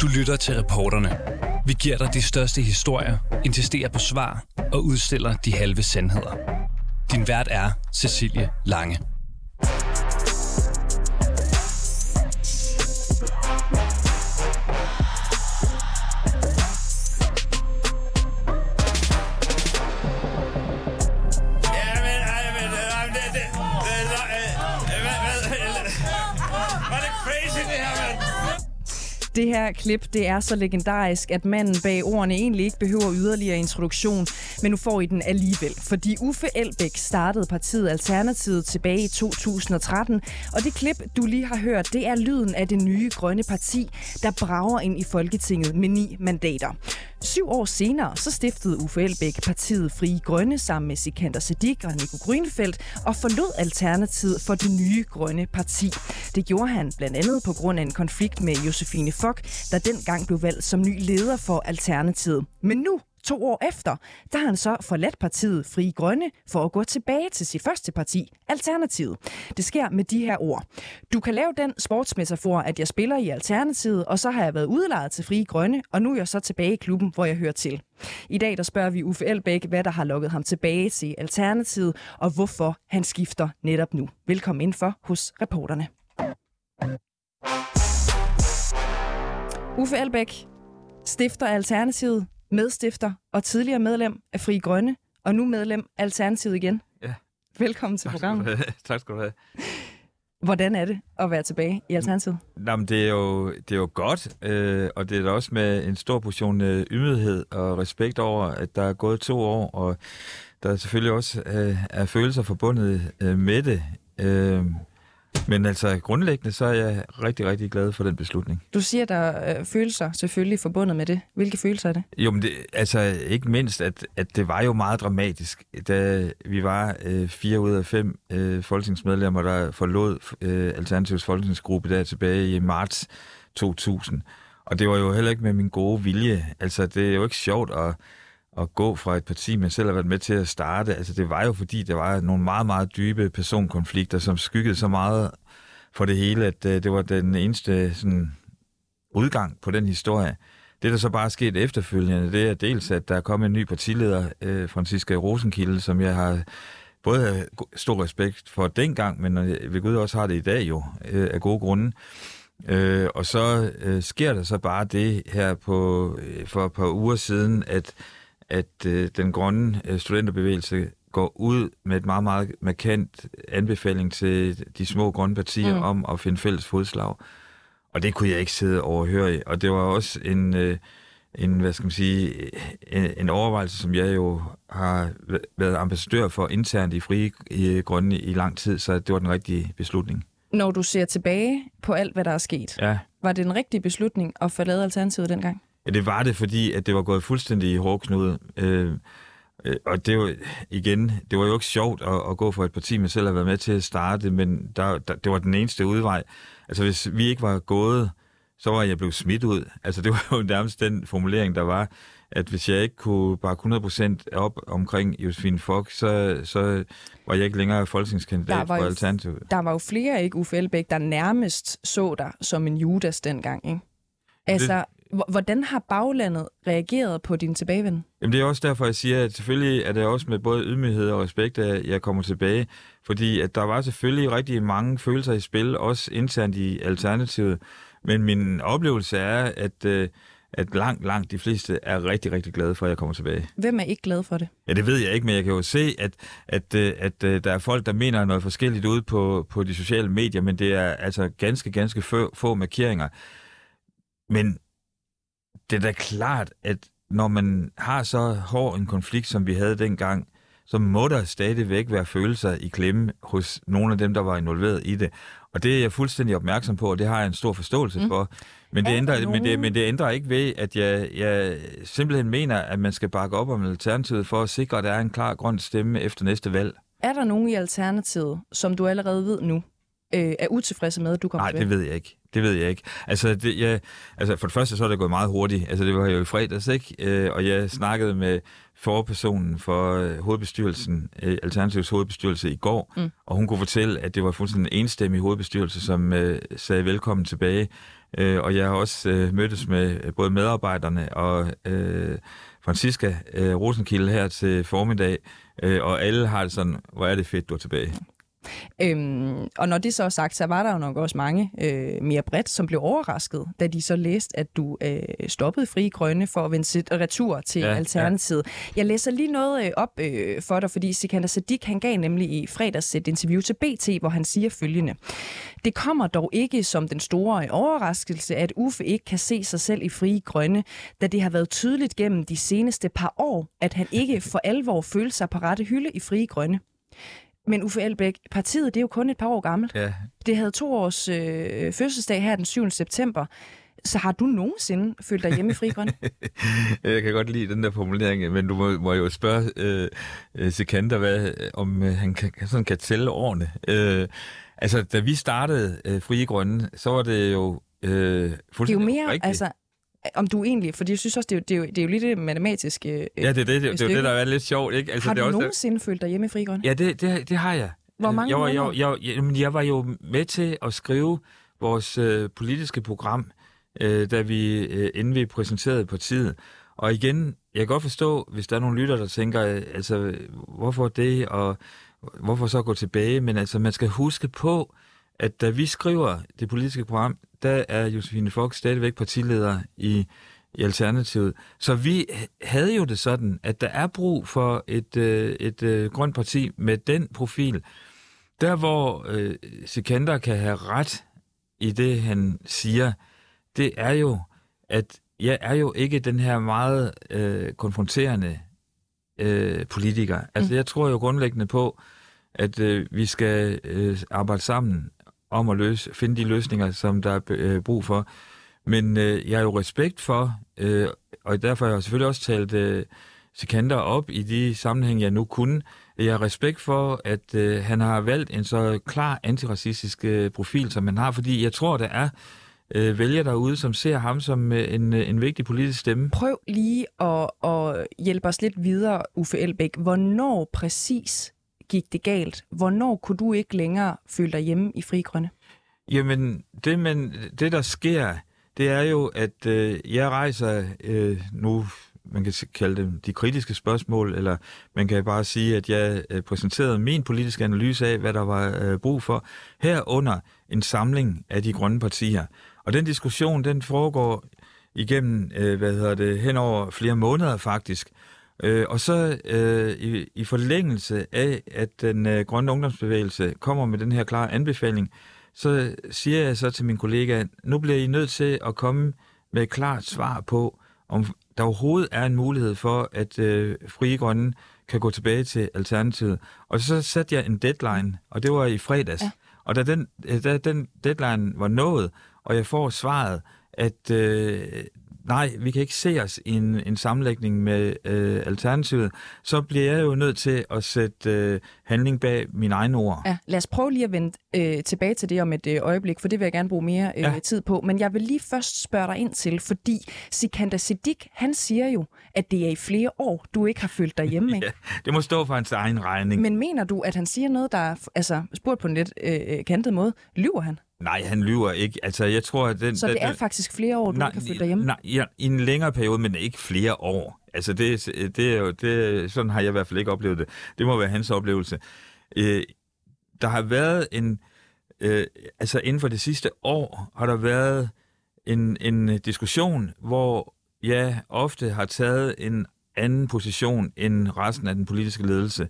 Du lytter til reporterne. Vi giver dig de største historier, insisterer på svar og udstiller de halve sandheder. Din vært er Cecilie Lange. Det her klip det er så legendarisk, at manden bag ordene egentlig ikke behøver yderligere introduktion, men nu får I den alligevel. Fordi Uffe Elbæk startede partiet Alternativet tilbage i 2013, og det klip, du lige har hørt, det er lyden af det nye grønne parti, der brager ind i Folketinget med ni mandater. Syv år senere så stiftede Uffe Elbæk partiet Frie Grønne sammen med Sikander Sedik og Nico Grønfeldt og forlod Alternativet for det nye grønne parti. Det gjorde han blandt andet på grund af en konflikt med Josefine Fock, der dengang blev valgt som ny leder for Alternativet. Men nu, to år efter, der har han så forladt partiet Fri Grønne for at gå tilbage til sit første parti, Alternativet. Det sker med de her ord. Du kan lave den sportsmetafor, at jeg spiller i Alternativet, og så har jeg været udlejet til Fri Grønne, og nu er jeg så tilbage i klubben, hvor jeg hører til. I dag der spørger vi Uffe Elbæk, hvad der har lukket ham tilbage til Alternativet, og hvorfor han skifter netop nu. Velkommen indenfor hos reporterne. Uffe Elbæk, stifter Alternativet, medstifter og tidligere medlem af Fri Grønne, og nu medlem af Alternativet igen. Ja. Velkommen til Tak skal, programmet. have. tak skal du have. Hvordan er det at være tilbage i Alternativet? Nå, men det, er jo, det er jo godt, øh, og det er da også med en stor portion øh, ydmyghed og respekt over, at der er gået to år, og der er selvfølgelig også øh, er følelser forbundet øh, med det. Øh, men altså grundlæggende, så er jeg rigtig, rigtig glad for den beslutning. Du siger, der er øh, følelser selvfølgelig forbundet med det. Hvilke følelser er det? Jo, men det, altså ikke mindst, at, at det var jo meget dramatisk, da vi var øh, fire ud af fem øh, folketingsmedlemmer, der forlod øh, Alternativets folketingsgruppe der tilbage i marts 2000. Og det var jo heller ikke med min gode vilje. Altså, det er jo ikke sjovt at, at gå fra et parti, man selv har været med til at starte. Altså, det var jo fordi, der var nogle meget, meget dybe personkonflikter, som skyggede så meget for det hele, at øh, det var den eneste sådan, udgang på den historie. Det, der så bare er sket efterfølgende, det er dels, at der er kommet en ny partileder, øh, Franziska Rosenkilde, som jeg har både har stor respekt for dengang, men øh, ved Gud også har det i dag jo, øh, af gode grunde. Øh, og så øh, sker der så bare det her på, øh, for et par uger siden, at, at øh, den grønne øh, studenterbevægelse går ud med et meget, meget markant anbefaling til de små grønne partier Mm. om at finde fælles fodslag. Og det kunne jeg ikke sidde overhøre. Og det var også en, øh, en hvad skal man sige, en, en overvejelse, som jeg jo har væ- været ambassadør for internt i Frie i Grønne i lang tid, så det var den rigtige beslutning. Når du ser tilbage på alt, hvad der er sket, Ja. var det den rigtige beslutning at forlade Alternativet dengang? Ja, det var det, fordi at det var gået fuldstændig i hårdknude. Øh, øh, og det var igen, det var jo ikke sjovt at, at gå for et parti, man selv har været med til at starte, men der, der, det var den eneste udvej. Altså hvis vi ikke var gået, så var jeg blevet smidt ud. Altså det var jo nærmest den formulering, der var, at hvis jeg ikke kunne bakke 100% op omkring Josefine Fock, så, så var jeg ikke længere folketingskandidat for Alternativet. Der var jo flere, ikke Uffe Elbæk, der nærmest så dig som en Judas dengang, ikke? Altså, h- hvordan har baglandet reageret på din tilbagevenden? Jamen det er også derfor, jeg siger, at selvfølgelig er det også med både ydmyghed og respekt, at jeg kommer tilbage. Fordi at der var selvfølgelig rigtig mange følelser i spil, også internt i Alternativet. Men min oplevelse er, at, øh, at langt, langt de fleste er rigtig, rigtig glade for, at jeg kommer tilbage. Hvem er ikke glad for det? Ja, det ved jeg ikke, men jeg kan jo se, at, at, øh, at, at der er folk, der mener noget forskelligt ude på, på de sociale medier, men det er altså ganske, ganske få, få markeringer. Men det er da klart, at når man har så hård en konflikt, som vi havde dengang, så må der stadigvæk være følelser i klemme hos nogle af dem, der var involveret i det. Og det er jeg fuldstændig opmærksom på, og det har jeg en stor forståelse Mm. for. Men det, Er ændrer, men, det, nogen- men det ændrer ikke ved, at jeg, jeg simpelthen mener, at man skal bakke op om Alternativet for at sikre, at der er en klar grøn stemme efter næste valg. Er der nogen i Alternativet, som du allerede ved nu, øh, er utilfredse med, at du kommer Nej, det ved jeg ikke. Det ved jeg ikke. Altså, det, jeg, altså, for det første så er det gået meget hurtigt. Altså, det var jo i fredags, ikke? Øh, og jeg snakkede med forpersonen for øh, hovedbestyrelsen, øh, Alternativets hovedbestyrelse i går, mm. og hun kunne fortælle, at det var fuldstændig en enstemmig hovedbestyrelse, som øh, sagde velkommen tilbage. Øh, og jeg har også øh, mødtes med øh, både medarbejderne og øh, Franziska øh, Rosenkilde her til formiddag, øh, og alle har det sådan, hvor er det fedt, du er tilbage. Øhm, og når det så er sagt, så var der jo nok også mange øh, mere bredt, som blev overrasket, da de så læste, at du øh, stoppede Fri Grønne for at vende sit retur til ja, Alternativet. Ja. Jeg læser lige noget øh, op øh, for dig, fordi Sikander Sadik, han gav nemlig i fredags et interview til BT, hvor han siger følgende. Det kommer dog ikke som den store overraskelse, at Uffe ikke kan se sig selv i Fri Grønne, da det har været tydeligt gennem de seneste par år, at han ikke for alvor føler sig på rette hylde i Fri Grønne. Men Uffe Elbæk, partiet det er jo kun et par år gammelt. Ja. Det havde to års øh, fødselsdag her den 7. september. Så har du nogensinde følt dig hjemme i Fri Grønne? jeg kan godt lide den der formulering, men du må, må jo spørge øh, øh Sikander, hvad, om øh, han kan, sådan kan tælle årene. Øh, altså, da vi startede øh, Fri Grønne, så var det jo øh, fuldstændig Det er jo mere, rigtigt. altså, om du egentlig, for jeg synes også, det er jo, det er jo, det er jo lidt matematisk øh, Ja, det er det, det, det, det, det, der er lidt sjovt. Ikke? Altså, har du det også, nogensinde følt dig hjemme i Frigrøn? Ja, det, det, det har jeg. Hvor mange jeg var, jeg, jeg, jeg, jeg var jo med til at skrive vores øh, politiske program, øh, da vi, øh, inden vi præsenterede partiet. Og igen, jeg kan godt forstå, hvis der er nogle lytter, der tænker, altså, hvorfor det, og hvorfor så gå tilbage? Men altså, man skal huske på, at da vi skriver det politiske program, der er Josefine Fox stadigvæk partileder i, i Alternativet. Så vi havde jo det sådan, at der er brug for et, øh, et, øh, grønt parti med den profil. Der, hvor øh, Sikander kan have ret i det, han siger, det er jo, at jeg er jo ikke den her meget øh, konfronterende øh, politiker. Altså, mm. jeg tror jo grundlæggende på, at øh, vi skal øh, arbejde sammen om at løse, finde de løsninger, som der er øh, brug for. Men øh, jeg har jo respekt for, øh, og derfor har jeg selvfølgelig også talt øh, Sikander op i de sammenhæng, jeg nu kunne. Jeg har respekt for, at øh, han har valgt en så klar antiracistisk øh, profil, som han har, fordi jeg tror, der er øh, vælgere derude, som ser ham som øh, en, øh, en vigtig politisk stemme. Prøv lige at, at hjælpe os lidt videre, Uffe Elbæk. Hvornår præcis gik det galt? Hvornår kunne du ikke længere føle dig hjemme i Fri Grønne? Jamen, det, men, det der sker, det er jo, at øh, jeg rejser øh, nu, man kan kalde dem de kritiske spørgsmål, eller man kan bare sige, at jeg øh, præsenterede min politiske analyse af, hvad der var øh, brug for, herunder en samling af de grønne partier. Og den diskussion, den foregår igennem, øh, hvad hedder det, hen over flere måneder faktisk. Øh, og så øh, i, i forlængelse af, at den øh, grønne ungdomsbevægelse kommer med den her klare anbefaling, så siger jeg så til min kollega, nu bliver I nødt til at komme med et klart svar på, om der overhovedet er en mulighed for, at øh, Frie Grønne kan gå tilbage til Alternativet. Og så satte jeg en deadline, og det var i fredags. Ja. Og da den, da den deadline var nået, og jeg får svaret, at øh, nej, vi kan ikke se os i en, en sammenlægning med øh, Alternativet, så bliver jeg jo nødt til at sætte øh, handling bag mine egne ord. Ja, lad os prøve lige at vende øh, tilbage til det om et øh, øjeblik, for det vil jeg gerne bruge mere øh, ja. tid på. Men jeg vil lige først spørge dig ind til, fordi Sikander Siddiq, han siger jo, at det er i flere år, du ikke har følt dig hjemme. ja, det må stå for hans egen regning. Men mener du, at han siger noget, der er altså, spurgt på en lidt øh, kantet måde? Lyver han? Nej, han lyver ikke. Altså, jeg tror, at den, Så det er faktisk flere år, du nej, ikke har følt dig hjemme? Nej, ja, i en længere periode, men ikke flere år. Altså, det, det er jo, det, sådan har jeg i hvert fald ikke oplevet det. Det må være hans oplevelse. Øh, der har været en, øh, altså inden for det sidste år, har der været en, en diskussion, hvor jeg ofte har taget en anden position end resten af den politiske ledelse.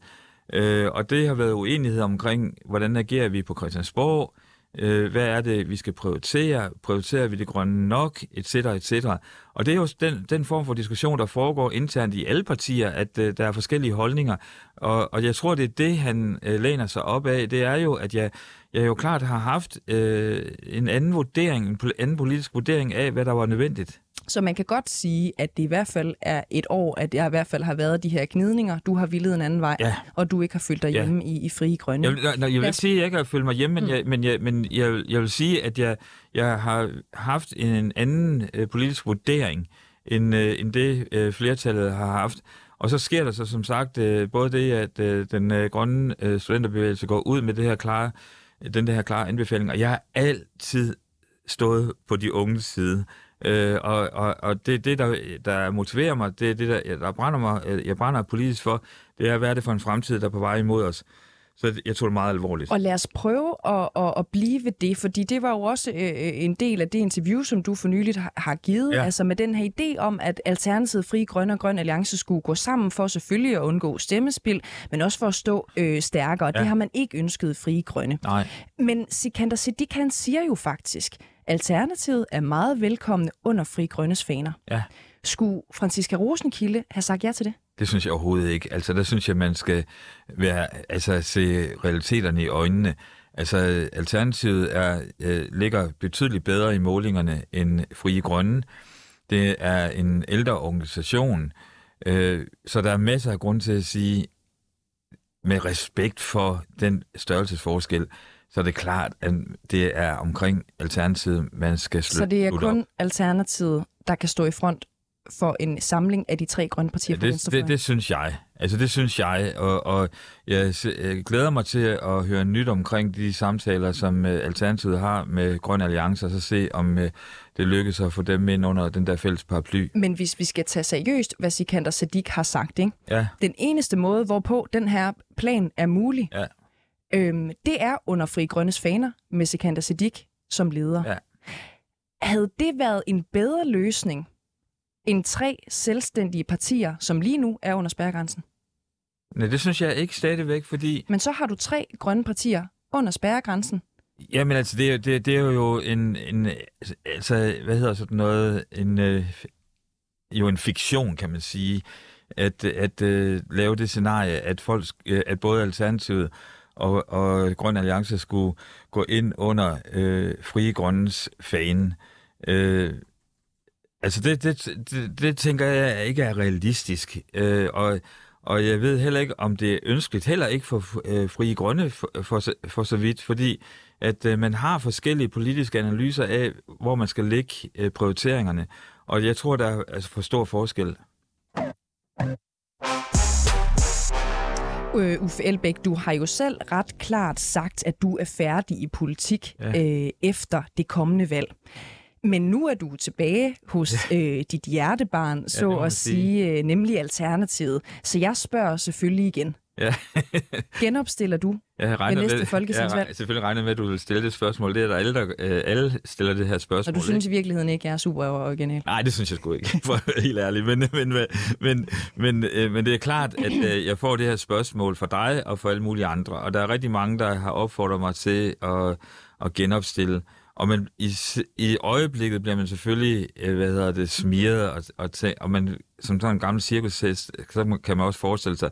Øh, og det har været uenighed omkring, hvordan agerer vi på Christiansborg, Øh, hvad er det, vi skal prioritere? Prioriterer vi det grønne nok? Et etc. et cetera. Og det er jo den, den form for diskussion, der foregår internt i alle partier, at øh, der er forskellige holdninger. Og, og jeg tror, det er det, han øh, læner sig op af. Det er jo, at jeg, jeg jo klart har haft øh, en anden vurdering, en anden politisk vurdering af, hvad der var nødvendigt. Så man kan godt sige, at det i hvert fald er et år, at jeg i hvert fald har været de her gnidninger. Du har villet en anden vej, Ja. og du ikke har følt dig Ja. hjemme i, i frie grønne. Jeg vil, nej, jeg vil ikke sige, at jeg ikke har følt mig hjemme, men, Mm. jeg, men, jeg, men jeg, vil- jeg vil sige, at jeg, jeg har haft en anden øh, politisk vurdering, end, øh, end det øh, flertallet har haft. Og så sker der så som sagt øh, både det, at øh, den øh, grønne øh, studenterbevægelse går ud med det her klare, den der her klare anbefaling, og jeg har altid stået på de unges side. Øh, og, og, og det, det der, der motiverer mig, det er det, der, der brænder mig, øh, jeg brænder politisk for, det er, hvad er det for en fremtid, der er på vej imod os. Så jeg tog det meget alvorligt. Og lad os prøve at, at, at blive ved det, fordi det var jo også øh, en del af det interview, som du for nyligt har, har givet, Ja. altså med den her idé om, at Alternativet, Fri Grønne og Grøn Alliance skulle gå sammen for selvfølgelig at undgå stemmespil, men også for at stå øh, stærkere. Ja. Det har man ikke ønsket Fri Grønne. Nej. Men Sikander Siddiq, han siger jo faktisk, Alternativet er meget velkomne under Fri Grønnes faner. Ja. Skulle Franziska Rosenkilde have sagt ja til det? Det synes jeg overhovedet ikke. Altså, der synes jeg, man skal være, altså, se realiteterne i øjnene. Altså, Alternativet er, øh, ligger betydeligt bedre i målingerne end Frie Grønne. Det er en ældre organisation, øh, så der er masser af grund til at sige, med respekt for den størrelsesforskel, så er det klart, at det er omkring Alternativet, man skal slutte Så det er slutte op. kun Alternativet, der kan stå i front for en samling af de tre grønne partier på Ja, det, det, det synes jeg. Altså det synes jeg, og, og jeg, glæder mig til at høre nyt omkring de samtaler, som uh, Alternativet har med Grøn Alliance, og så se, om uh, det lykkes at få dem ind under den der fælles paraply. Men hvis vi skal tage seriøst, hvad Sikander Siddiq har sagt, ikke? Ja, den eneste måde, hvorpå den her plan er mulig, Ja. Øhm, det er under Fri Grønnes faner med Sikander Siddiq som leder. Ja. Havde det været en bedre løsning end tre selvstændige partier, som lige nu er under spærregrænsen? Nej, det synes jeg ikke stadigvæk, fordi Men så har du tre grønne partier under spærregrænsen. Jamen altså, det, er- det, det er jo en, en, altså, hvad hedder sådan noget, en, øh, jo en fiktion, kan man sige, at, at øh, lave det scenarie, at, folk, øh, at både Alternativet og, og Grøn Alliance skulle gå ind under øh, Frie Grønnes fane. Øh, altså, det, det, det, det tænker jeg ikke er realistisk, øh, og og jeg ved heller ikke, om det er ønskeligt, heller ikke for øh, Frie Grønne for, for, så- for så vidt, fordi at øh, man har forskellige politiske analyser af, hvor man skal lægge øh, prioriteringerne. Og jeg tror, der er altså, for stor forskel. Øh, Uffe Elbæk, du har jo selv ret klart sagt, at du er færdig i politik Ja. øh, efter det kommende valg. Men nu er du tilbage hos øh, dit hjertebarn, så må man at sige. sige, øh, nemlig Alternativet. Så jeg spørger selvfølgelig igen. Ja. Genopstiller du? Jeg regner næste folketingsvalg? Jeg selvfølgelig regner med, at du vil stille det spørgsmål. Det er der alle, der øh, alle stiller det her Og spørgsmål. du synes ikke? i virkeligheden ikke, jeg er super original? Nej, det synes jeg sgu ikke, for at være helt ærlig. Men, men, men, men, øh, men det er klart, at øh, jeg får det her spørgsmål for dig og for alle mulige andre. Og der er rigtig mange, der har opfordret mig til at, at genopstille. Og man, i, i øjeblikket bliver man selvfølgelig, øh, hvad hedder det, smiret, og, og, tæ- og man, som sådan en gammel cirkushest, så kan man også forestille sig,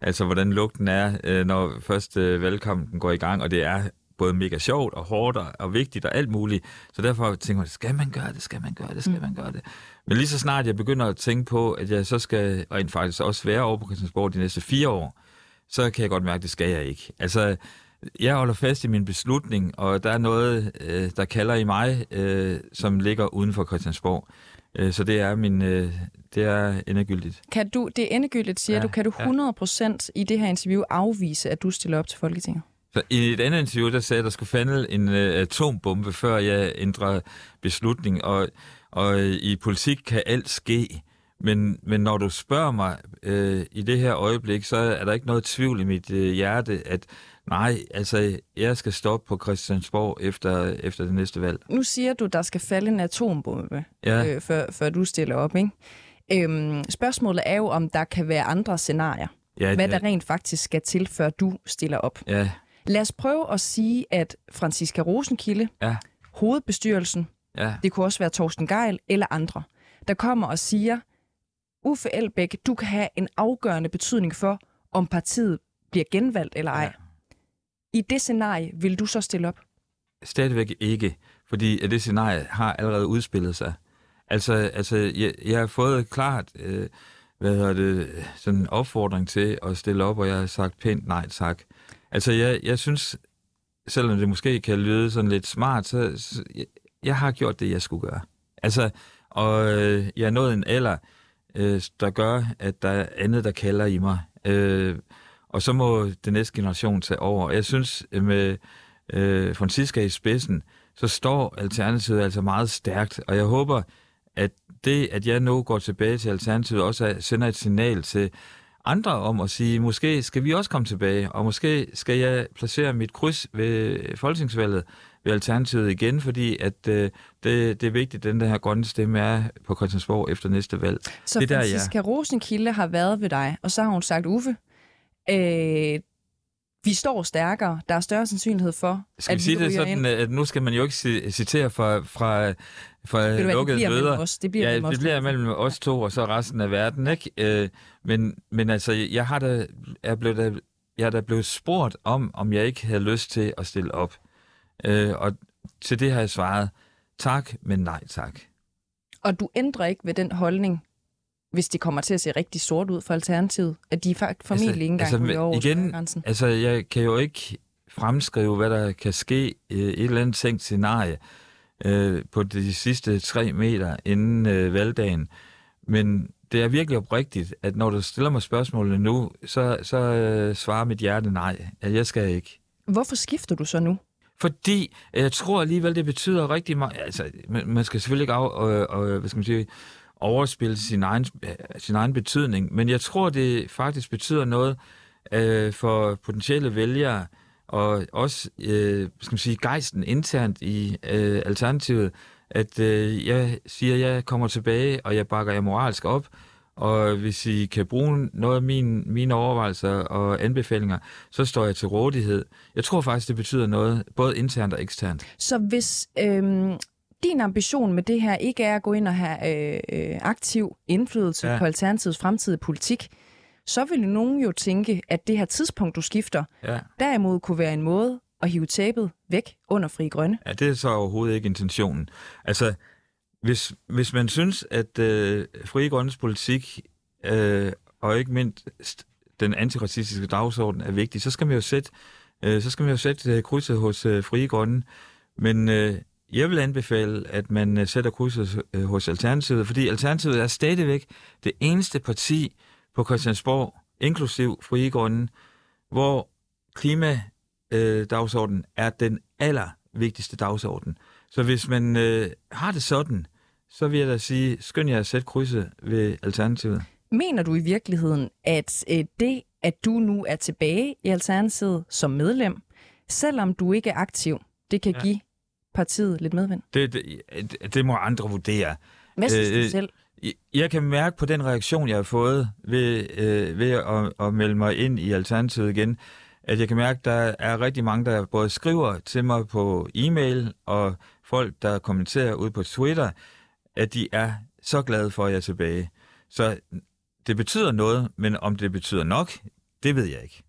altså hvordan lugten er, øh, når først øh, valgkampen går i gang, og det er både mega sjovt og hårdt og, og vigtigt og alt muligt. Så derfor tænker jeg, skal man gøre det, skal man gøre det, skal man gøre det. Men lige så snart jeg begynder at tænke på, at jeg så skal rent faktisk også være over på Christiansborg de næste fire år, så kan jeg godt mærke, at det skal jeg ikke. Altså, jeg holder fast i min beslutning, og der er noget, øh, der kalder i mig, øh, som ligger uden for Christiansborg. Øh, så det er min, øh, det er endegyldigt. Kan du, det er endegyldigt, siger ja, du, kan du ja. 100% i det her interview afvise, at du stiller op til Folketinget? Så i et andet interview, der sagde jeg, at der skulle falde en øh, atombombe, før jeg ændrer beslutning. Og, og øh, i politik kan alt ske. Men, men når du spørger mig øh, i det her øjeblik, så er der ikke noget tvivl i mit øh, hjerte, at nej, altså jeg skal stoppe på Christiansborg efter, efter det næste valg. Nu siger du, der skal falde en atombombe, Ja. øh, før, før du stiller op, ikke? Øhm, spørgsmålet er jo, om der kan være andre scenarier. Ja, Hvad ja, der rent faktisk skal til, før du stiller op. ja, Lad os prøve at sige, at Franziska Rosenkilde, ja, hovedbestyrelsen, ja, det kunne også være Torsten Geil eller andre, der kommer og siger, Uffe Elbæk, du kan have en afgørende betydning for, om partiet bliver genvalgt eller ej. Ja. I det scenarie vil du så stille op? stadigvæk ikke, fordi at det scenarie har allerede udspillet sig. Altså, altså jeg, jeg har fået klart, øh, hvad hedder det, sådan en opfordring til at stille op, og jeg har sagt pænt nej tak. Altså, jeg, jeg synes, selvom det måske kan lyde sådan lidt smart, så, så jeg, jeg har gjort det, jeg skulle gøre. Altså, og øh, jeg er nået en alder, øh, der gør, at der er andet, der kalder i mig. Øh, og så må den næste generation tage over. Jeg synes, med øh, Francisca i spidsen, så står Alternativet altså meget stærkt, og jeg håber, at det, at jeg nu går tilbage til Alternativet, også er, sender et signal til andre om at sige, måske skal vi også komme tilbage, og måske skal jeg placere mit kryds ved folketingsvalget ved Alternativet igen, fordi at øh, det, det er vigtigt, at den der her grønne stemme er på Christiansborg efter næste valg. Så det er der, Franziska Rosenkilde har været ved dig, og så har hun sagt, Uffe, øh, vi står stærkere. Der er større sandsynlighed for, Skal at vi sige det sådan, ind. at nu skal man jo ikke ci- citere fra, fra, fra du det lukkede bliver møder. os. Det bliver ja, mellem os det bliver mellem os to og så resten af verden, ikke? Øh, men, men altså, jeg har da, jeg blev da, jeg er da blevet spurgt om, om jeg ikke havde lyst til at stille op. Øh, og til det har jeg svaret, tak, men nej tak. Og du ændrer ikke ved den holdning, hvis det kommer til at se rigtig sort ud for Alternativet, at de faktisk formentlig ikke engang altså, ryger over igen, grænsen. Altså, jeg kan jo ikke fremskrive, hvad der kan ske i et eller andet tænkt scenarie øh, på de sidste tre meter inden øh, valgdagen. Men det er virkelig oprigtigt, at når du stiller mig spørgsmålene nu, så, så øh, svarer mit hjerte nej, at jeg skal ikke. Hvorfor skifter du så nu? Fordi øh, jeg tror alligevel, det betyder rigtig meget. Altså, man, man skal selvfølgelig ikke af, øh, øh, hvad skal man sige, overspille sin egen, sin egen betydning, men jeg tror, det faktisk betyder noget øh, for potentielle vælgere, og også øh, skal man sige, gejsten internt i øh, Alternativet, at øh, jeg siger, at jeg kommer tilbage, og jeg bakker jer moralsk op, og hvis I kan bruge noget af mine, mine overvejelser og anbefalinger, så står jeg til rådighed. Jeg tror faktisk, det betyder noget, både internt og eksternt. Så hvis øhm, din ambition med det her ikke er at gå ind og have øh, øh, aktiv indflydelse ja. På Alternativets fremtidige politik, så vil nogen jo tænke, at det her tidspunkt, du skifter, Ja. derimod kunne være en måde at hive tabet væk under Fri Grønne. Ja, det er så overhovedet ikke intentionen. Altså, hvis, hvis man synes, at øh, Frie Grønnes politik, øh, og ikke mindst den antiracistiske dagsorden er vigtig, så skal man jo sætte, øh, så skal man jo sætte øh, krydset hos øh, Frie Grønne. Men øh, jeg vil anbefale, at man øh, sætter krydset øh, hos Alternativet, fordi Alternativet er stadigvæk det eneste parti på Christiansborg, inklusiv Frie Grønne, hvor klimadagsordenen er den allervigtigste dagsorden. Så hvis man øh, har det sådan, så vil jeg da sige, skynd jer at sætte krydset ved Alternativet. Mener du i virkeligheden, at øh, det, at du nu er tilbage i Alternativet som medlem, selvom du ikke er aktiv, det kan. Ja. give partiet lidt medvind? Det, det, det må andre vurdere. Hvad synes Øh, du selv? Jeg- Jeg kan mærke på den reaktion, jeg har fået ved, øh, ved at, at melde mig ind i Alternativet igen, at jeg kan mærke, at der er rigtig mange, der både skriver til mig på e-mail, og folk, der kommenterer ud på Twitter, at de er så glade for, at jeg er tilbage. Så det betyder noget, men om det betyder nok, det ved jeg ikke.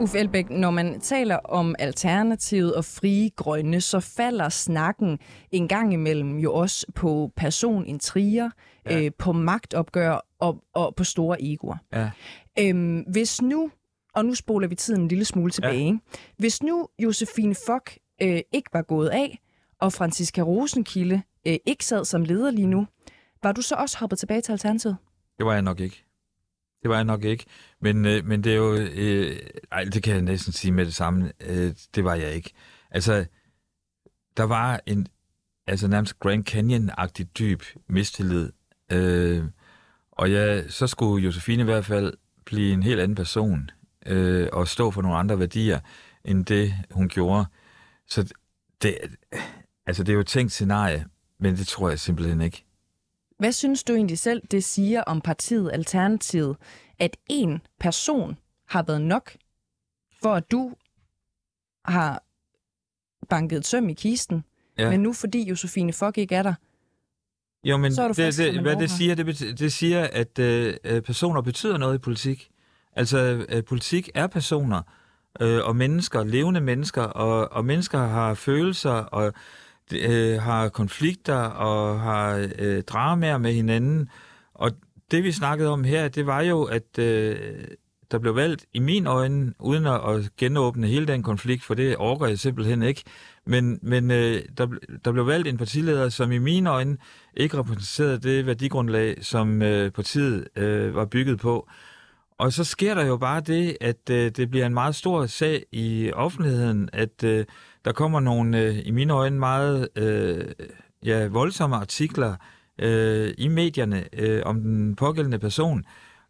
Uffe Elbæk, når man taler om Alternativet og frie grønne, så falder snakken en gang imellem jo også på personintriger, ja. Øh, på magtopgør og, og på store egoer. Ja. Øhm, hvis nu, og nu spoler vi tiden en lille smule tilbage, ja. hvis nu Josefine Fock øh, ikke var gået af, og Franziska Rosenkilde øh, ikke sad som leder lige nu, var du så også hoppet tilbage til Alternativet? Det var jeg nok ikke. Det var jeg nok ikke. Men, øh, men det er jo... Øh, ej, det kan jeg næsten sige med det samme. Øh, det var jeg ikke. Altså, der var en altså nærmest Grand Canyon-agtig dyb mistillid. Øh, og jeg, så skulle Josefine i hvert fald blive en helt anden person øh, og stå for nogle andre værdier, end det hun gjorde. Så det, altså, det er jo et tænkt scenarie, men det tror jeg simpelthen ikke. Hvad synes du egentlig selv, det siger om partiet Alternativet, at en person har været nok, for at du har banket et søm i kisten, ja. Men nu fordi Josefine Fock ikke er der, Jo, men Så er du det, det, hvad det siger, det, det siger, at øh, øh, personer betyder noget i politik. Altså, øh, politik er personer øh, og mennesker, levende mennesker, og, og mennesker har følelser, og øh, har konflikter og har øh, dramaer med hinanden. Og det vi snakkede om her, det var jo, at øh, der blev valgt i min øjne, uden at, at genåbne hele den konflikt, for det overgår jeg simpelthen ikke, men, men øh, der, der blev valgt en partileder, som i mine øjne ikke repræsenterede det værdigrundlag, som øh, partiet øh, var bygget på. Og så sker der jo bare det, at øh, det bliver en meget stor sag i offentligheden, at øh, der kommer nogle, øh, i mine øjne, meget øh, ja, voldsomme artikler øh, i medierne øh, om den pågældende person.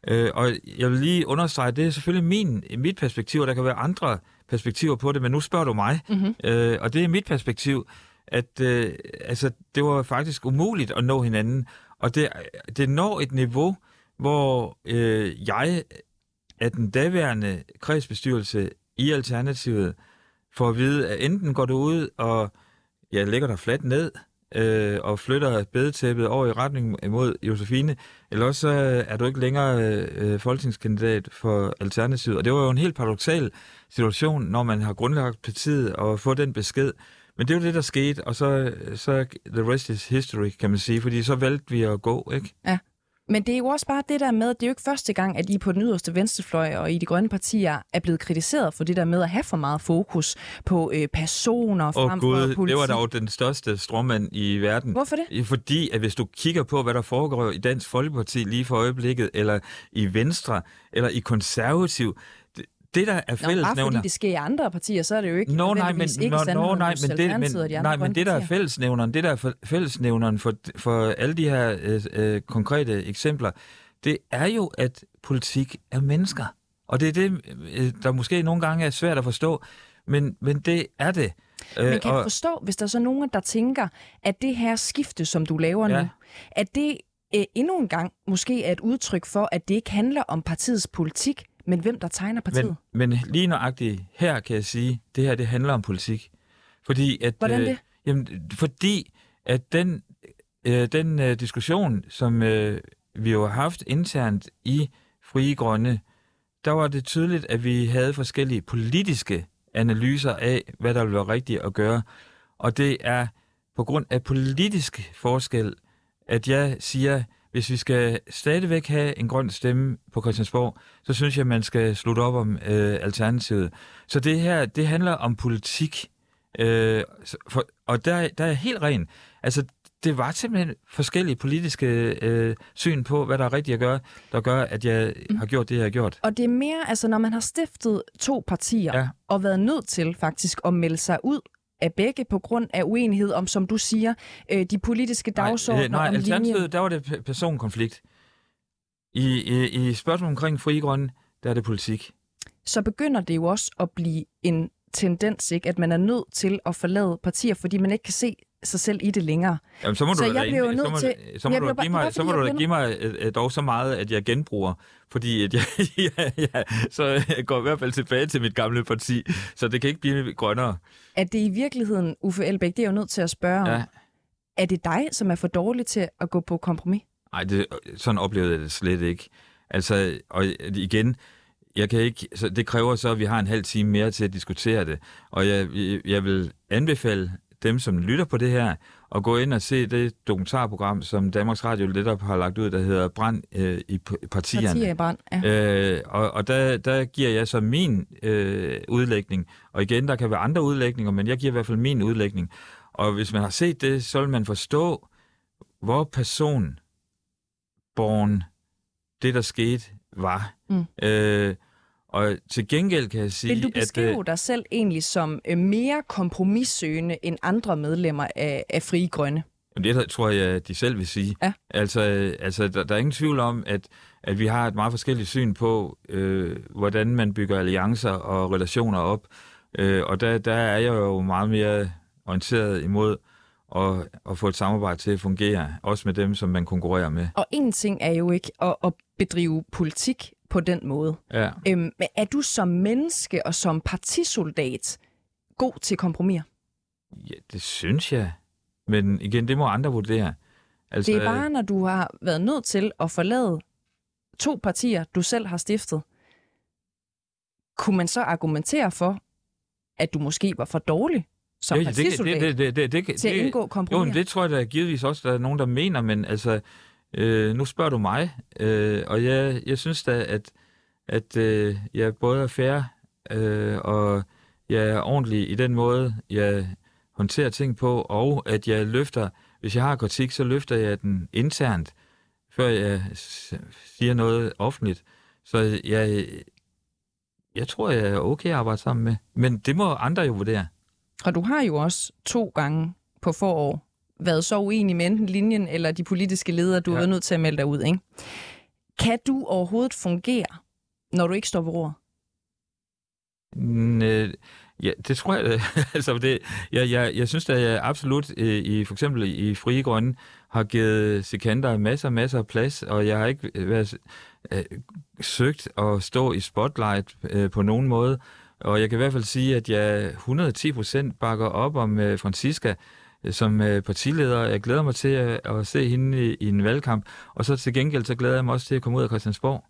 Øh, og jeg vil lige understrege, det er selvfølgelig min, mit perspektiv, og der kan være andre perspektiver på det, men nu spørger du mig, mm-hmm. øh, og det er mit perspektiv, at øh, altså, det var faktisk umuligt at nå hinanden, og det, det når et niveau, hvor øh, jeg af den daværende kredsbestyrelse i Alternativet får at vide, at enten går du ud og ja, lægger dig fladt ned, øh, og flytter bedetæppet over i retning mod Josefine, eller også øh, er du ikke længere øh, folketingskandidat for Alternativet. Og det var jo en helt paradoxal situation, når man har grundlagt partiet og få den besked. Men det er jo det, der skete, og så, øh, så the rest is history, kan man sige, fordi så valgte vi at gå, ikke? Ja. Men det er jo også bare det der med, det er jo ikke første gang, at I på den yderste venstrefløj og i de grønne partier er blevet kritiseret for det der med at have for meget fokus på øh, personer frem oh, for politik. det var dog den største stråmand i verden. Hvorfor det? Fordi, at hvis du kigger på, hvad der foregår i Dansk Folkeparti lige for øjeblikket, eller i Venstre, eller i Konservativ, det, der er fællesnævner... Nå, bare fordi det sker i andre partier, så er det jo ikke nå, nej, men, ikke nå, nå, nej, men det, men, de nej, men det der er fællesnævneren, det der er fællesnævneren for, for alle de her øh, øh, konkrete eksempler, det er jo, at politik er mennesker. Og det er det, øh, der måske nogle gange er svært at forstå, men, men det er det. Men kan du forstå, hvis der er så nogen, der tænker, at det her skifte, som du laver ja. nu, at det øh, endnu en gang måske er et udtryk for, at det ikke handler om partiets politik, men hvem der tegner partiet? Men, men lige nøjagtigt her kan jeg sige, det her det handler om politik. Fordi at, Hvordan det? Øh, jamen, fordi at den, øh, den øh, diskussion, som øh, vi jo har haft internt i Frie Grønne, der var det tydeligt, at vi havde forskellige politiske analyser af, hvad der ville være rigtigt at gøre. Og det er på grund af politisk forskel, at jeg siger, hvis vi skal stadigvæk have en grøn stemme på Christiansborg, så synes jeg, at man skal slutte op om øh, alternativet. Så det her, det handler om politik. Øh, for, og der, der er helt ren. Altså, det var simpelthen forskellige politiske øh, syn på, hvad der er rigtigt at gøre, der gør, at jeg mm. har gjort det, jeg har gjort. Og det er mere, altså når man har stiftet to partier, ja. og været nødt til faktisk at melde sig ud af begge på grund af uenighed om, som du siger, øh, de politiske dagsordner nej, øh, nej, linjen. der var det personkonflikt. I, i, i spørgsmålet omkring fri grønne, der er det politik. Så begynder det jo også at blive en tendens, ikke? at man er nødt til at forlade partier, fordi man ikke kan se sig selv i det længere. Jamen, så må så du jeg bliver nødt til... Så må, du, give mig, så må du da give mig dog så meget, at jeg genbruger, fordi at jeg, ja, ja, så jeg går i hvert fald tilbage til mit gamle parti, så det kan ikke blive grønnere. Er det i virkeligheden, Uffe Elbæk, det er jo nødt til at spørge ja. er det dig, som er for dårlig til at gå på kompromis? Nej, det, sådan oplevede jeg det slet ikke. Altså, og igen, jeg kan ikke, så det kræver så, at vi har en halv time mere til at diskutere det. Og jeg, jeg vil anbefale dem, som lytter på det her, at gå ind og se det dokumentarprogram, som Danmarks Radio netop har lagt ud, der hedder Brand øh, i partierne. Partier i brand, ja. Øh, og og der, der giver jeg så min øh, udlægning. Og igen, der kan være andre udlægninger, men jeg giver i hvert fald min udlægning. Og hvis man har set det, så vil man forstå, hvor personborn det, der skete, var. Mm. Øh, og til gengæld kan jeg sige, Vil du beskrive at, øh, dig selv egentlig som øh, mere kompromissøgende end andre medlemmer af, af Frie Grønne? Det tror jeg, de selv vil sige. Ja. Altså, altså der, der er ingen tvivl om, at, at vi har et meget forskelligt syn på, øh, hvordan man bygger alliancer og relationer op. Øh, og der, der er jeg jo meget mere orienteret imod at, at få et samarbejde til at fungere, også med dem, som man konkurrerer med. Og en ting er jo ikke at, at bedrive politik på den måde. Ja. Øhm, men er du som menneske og som partisoldat god til kompromis? Ja, det synes jeg. Men igen, det må andre vurdere. Altså, det er bare, når du har været nødt til at forlade to partier, du selv har stiftet. Kunne man så argumentere for, at du måske var for dårlig som Ja, ja, det, partisoldat det, det, det, det, det, til at indgå Jo, kompromis. men det tror jeg da givetvis også, der er nogen, der mener, men altså, øh, nu spørger du mig, øh, og jeg, jeg synes da, at, at øh, jeg både er fair, øh, og jeg er ordentlig i den måde, jeg håndterer ting på, og at jeg løfter, hvis jeg har kritik, så løfter jeg den internt, før jeg siger noget offentligt. Så jeg, jeg tror, jeg er okay at arbejde sammen med, men det må andre jo vurdere. Og du har jo også to gange på forår været så uenig med enten linjen eller de politiske ledere, du ja. Er nødt til at melde dig ud, ikke? Kan du overhovedet fungere, når du ikke står ved ord? Øh, ja, det tror jeg. altså, det, jeg, jeg, jeg synes, at jeg absolut øh, i for eksempel i Frie Grønne har givet Sikander masser masser af plads, og jeg har ikke øh, været, øh, søgt at stå i spotlight øh, på nogen måde. Og jeg kan i hvert fald sige, at jeg 110 procent bakker op om øh, Francisca som øh, partileder. Jeg glæder mig til at, at se hende i, i en valgkamp, og så til gengæld så glæder jeg mig også til at komme ud af Christiansborg.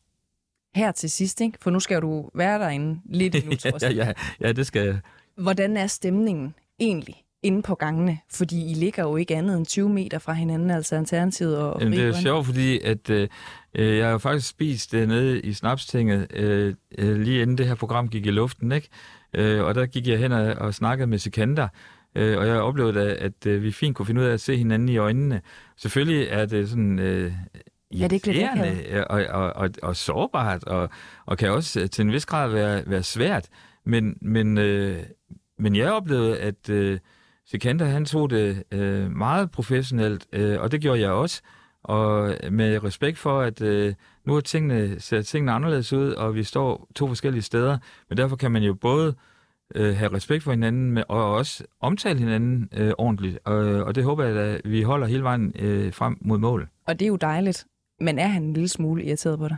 Her til sidst, ikke? For nu skal du være derinde lidt endnu, ja, ja, ja, ja, det skal jeg. Hvordan er stemningen egentlig inde på gangene? Fordi I ligger jo ikke andet end 20 meter fra hinanden, altså Alternativet og Jamen, det er sjovt, fordi at, øh, øh, jeg har faktisk spist øh, nede i Snapstinget, øh, øh, lige inden det her program gik i luften, ikke? Øh, og der gik jeg hen og, og snakkede med Sikander, øh, og jeg oplevede, at, at øh, vi fint kunne finde ud af at se hinanden i øjnene. Selvfølgelig er det sådan... Øh, Ja, det er ikke og, og, og, og sårbart, og, og kan også øh, til en vis grad være, være svært. Men, men, øh, men jeg oplevede, at øh, Sikander, han tog det øh, meget professionelt, øh, og det gjorde jeg også. Og med respekt for, at øh, nu er tingene, ser tingene anderledes ud, og vi står to forskellige steder. Men derfor kan man jo både øh, have respekt for hinanden, men- og også omtale hinanden øh, ordentligt. Og, og det håber jeg, at vi holder hele vejen øh, frem mod mål. Og det er jo dejligt. Men er han en lille smule irriteret på dig?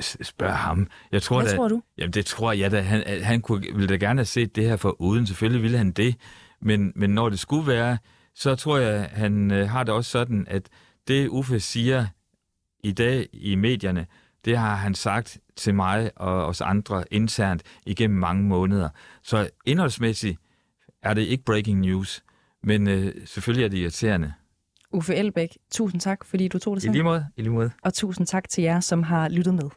Spørg ham. Jeg tror, Hvad da, tror du? Jamen det tror jeg da. Han, han kunne, ville da gerne have set det her for uden. Selvfølgelig ville han det. Men, men når det skulle være, så tror jeg, han øh, har det også sådan, at det Uffe siger i dag i medierne, det har han sagt til mig og os andre internt igennem mange måneder. Så indholdsmæssigt er det ikke breaking news, men øh, selvfølgelig er det irriterende. Uffe Elbæk, tusind tak, fordi du tog det I så. lige måde. I lige måde. Og tusind tak til jer, som har lyttet med.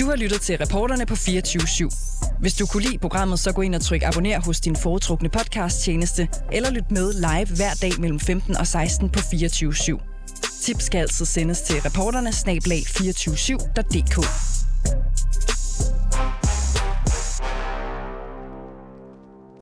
Du har lyttet til reporterne på 24 /7. Hvis du kunne lide programmet, så gå ind og tryk abonner hos din foretrukne podcast-tjeneste, eller lyt med live hver dag mellem 15 og 16 på 24 /7. Tips skal altid sendes til reporterne snablag 247.dk.